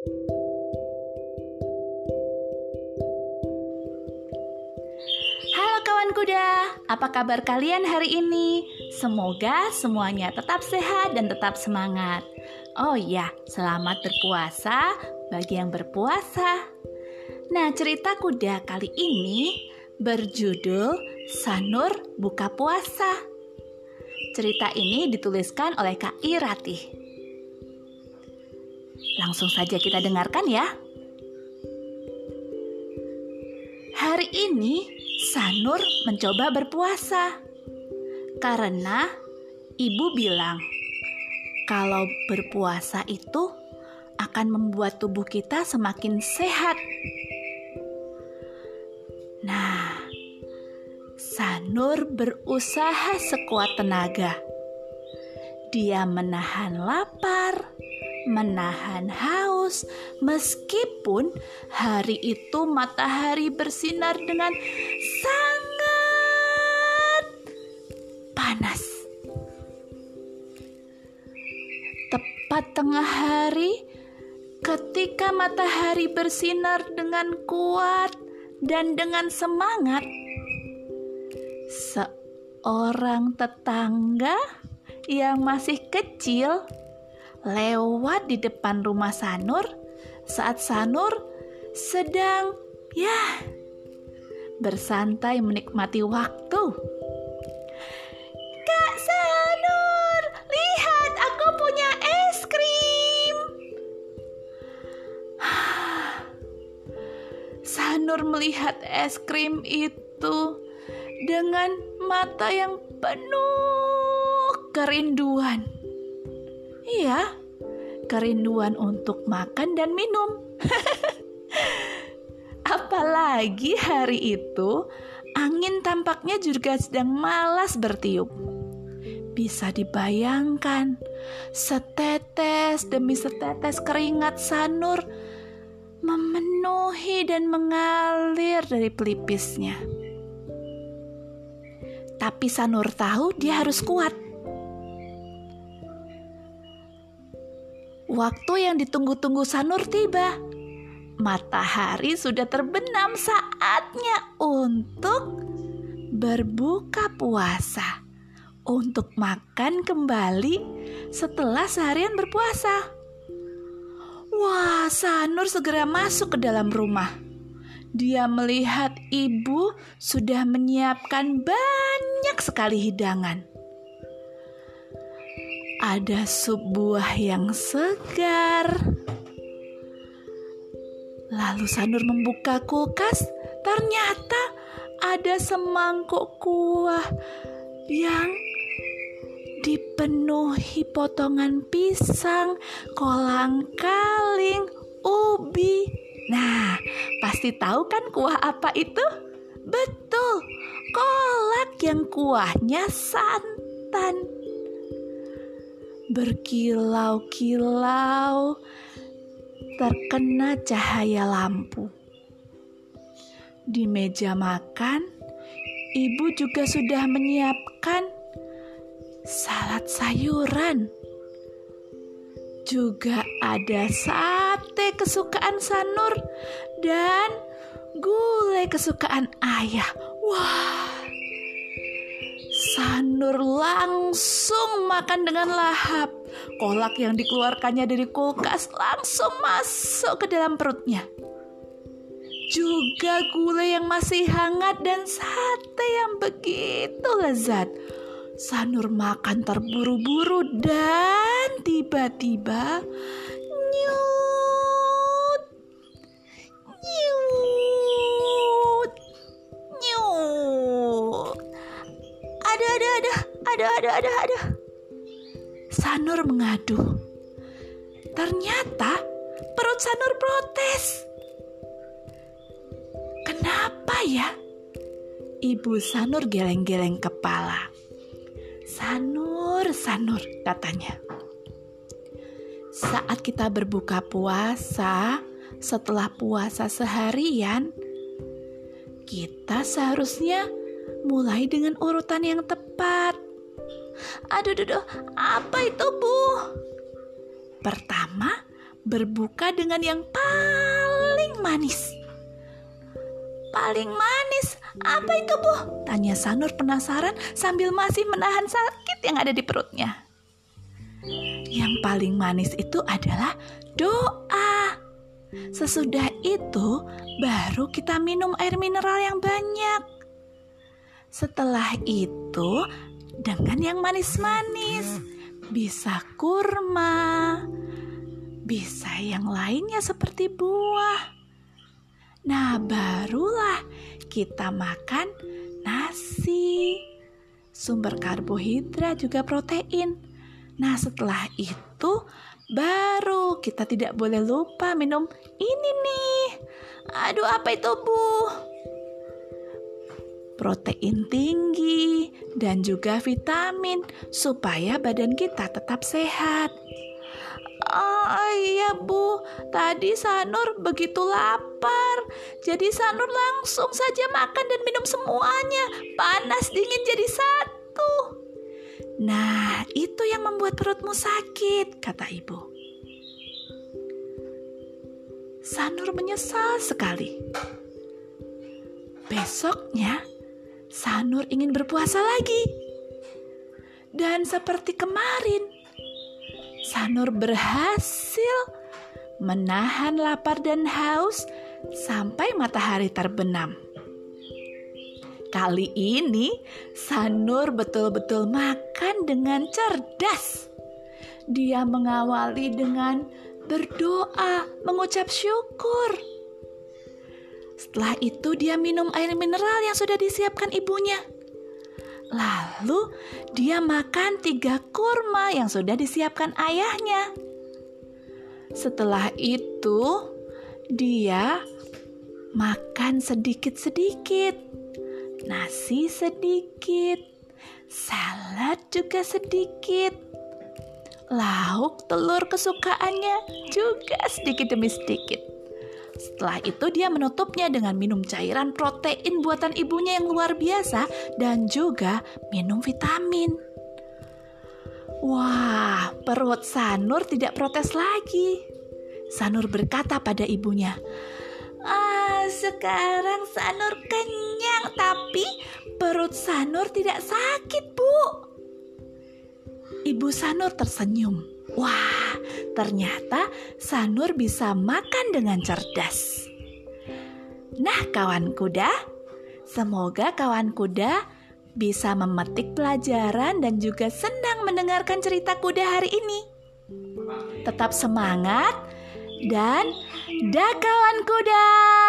Halo kawan kuda, apa kabar kalian hari ini? Semoga semuanya tetap sehat dan tetap semangat. Oh iya, selamat berpuasa bagi yang berpuasa. Nah, cerita kuda kali ini berjudul Sanur Buka Puasa. Cerita ini dituliskan oleh Kak Irati. Langsung saja kita dengarkan ya. Hari ini Sanur mencoba berpuasa karena ibu bilang kalau berpuasa itu akan membuat tubuh kita semakin sehat. Nah, Sanur berusaha sekuat tenaga. Dia menahan lapar, menahan haus, meskipun hari itu matahari bersinar dengan sangat panas. Tepat tengah hari, ketika matahari bersinar dengan kuat dan dengan semangat, seorang tetangga yang masih kecil lewat di depan rumah Sanur saat Sanur sedang ya bersantai menikmati waktu. Kak Sanur, lihat aku punya es krim. Sanur melihat es krim itu dengan mata yang penuh kerinduan. Iya, kerinduan untuk makan dan minum. Apalagi hari itu angin tampaknya juga sedang malas bertiup. Bisa dibayangkan, setetes demi setetes keringat Sanur memenuhi dan mengalir dari pelipisnya. Tapi Sanur tahu dia harus kuat. Waktu yang ditunggu-tunggu Sanur tiba. Matahari sudah terbenam saatnya untuk berbuka puasa. Untuk makan kembali setelah seharian berpuasa. Wah, Sanur segera masuk ke dalam rumah. Dia melihat ibu sudah menyiapkan banyak sekali hidangan ada sup buah yang segar. Lalu Sanur membuka kulkas, ternyata ada semangkuk kuah yang dipenuhi potongan pisang, kolang kaling, ubi. Nah, pasti tahu kan kuah apa itu? Betul, kolak yang kuahnya santan berkilau-kilau terkena cahaya lampu. Di meja makan, ibu juga sudah menyiapkan salad sayuran. Juga ada sate kesukaan Sanur dan gulai kesukaan ayah. Wah, Sanur langsung makan dengan lahap. Kolak yang dikeluarkannya dari kulkas langsung masuk ke dalam perutnya. Juga gulai yang masih hangat dan sate yang begitu lezat. Sanur makan terburu-buru dan tiba-tiba ada ada ada ada. Sanur mengadu. Ternyata perut Sanur protes. Kenapa ya? Ibu Sanur geleng-geleng kepala. Sanur, Sanur, katanya. Saat kita berbuka puasa, setelah puasa seharian, kita seharusnya mulai dengan urutan yang tepat. Aduh, aduh, aduh, apa itu, Bu? Pertama, berbuka dengan yang paling manis. Paling manis? Apa itu, Bu? Tanya Sanur penasaran sambil masih menahan sakit yang ada di perutnya. Yang paling manis itu adalah doa. Sesudah itu, baru kita minum air mineral yang banyak. Setelah itu, dengan yang manis-manis, bisa kurma, bisa yang lainnya seperti buah. Nah, barulah kita makan nasi, sumber karbohidrat juga protein. Nah, setelah itu baru kita tidak boleh lupa minum ini nih. Aduh, apa itu, Bu? Protein tinggi dan juga vitamin supaya badan kita tetap sehat. Oh iya bu, tadi Sanur begitu lapar. Jadi Sanur langsung saja makan dan minum semuanya. Panas dingin jadi satu. Nah, itu yang membuat perutmu sakit, kata ibu. Sanur menyesal sekali. Besoknya, Sanur ingin berpuasa lagi. Dan seperti kemarin, Sanur berhasil menahan lapar dan haus sampai matahari terbenam. Kali ini Sanur betul-betul makan dengan cerdas. Dia mengawali dengan berdoa, mengucap syukur. Setelah itu dia minum air mineral yang sudah disiapkan ibunya. Lalu dia makan tiga kurma yang sudah disiapkan ayahnya. Setelah itu, dia makan sedikit-sedikit, nasi sedikit, salad juga sedikit, lauk telur kesukaannya juga sedikit demi sedikit. Setelah itu dia menutupnya dengan minum cairan protein buatan ibunya yang luar biasa dan juga minum vitamin. Wah, perut Sanur tidak protes lagi. Sanur berkata pada ibunya, Ah, sekarang Sanur kenyang, tapi perut Sanur tidak sakit, Bu. Ibu Sanur tersenyum. Wah, ternyata Sanur bisa makan dengan cerdas. Nah, kawan kuda, semoga kawan kuda bisa memetik pelajaran dan juga senang mendengarkan cerita kuda hari ini. Tetap semangat dan dah kawan kuda.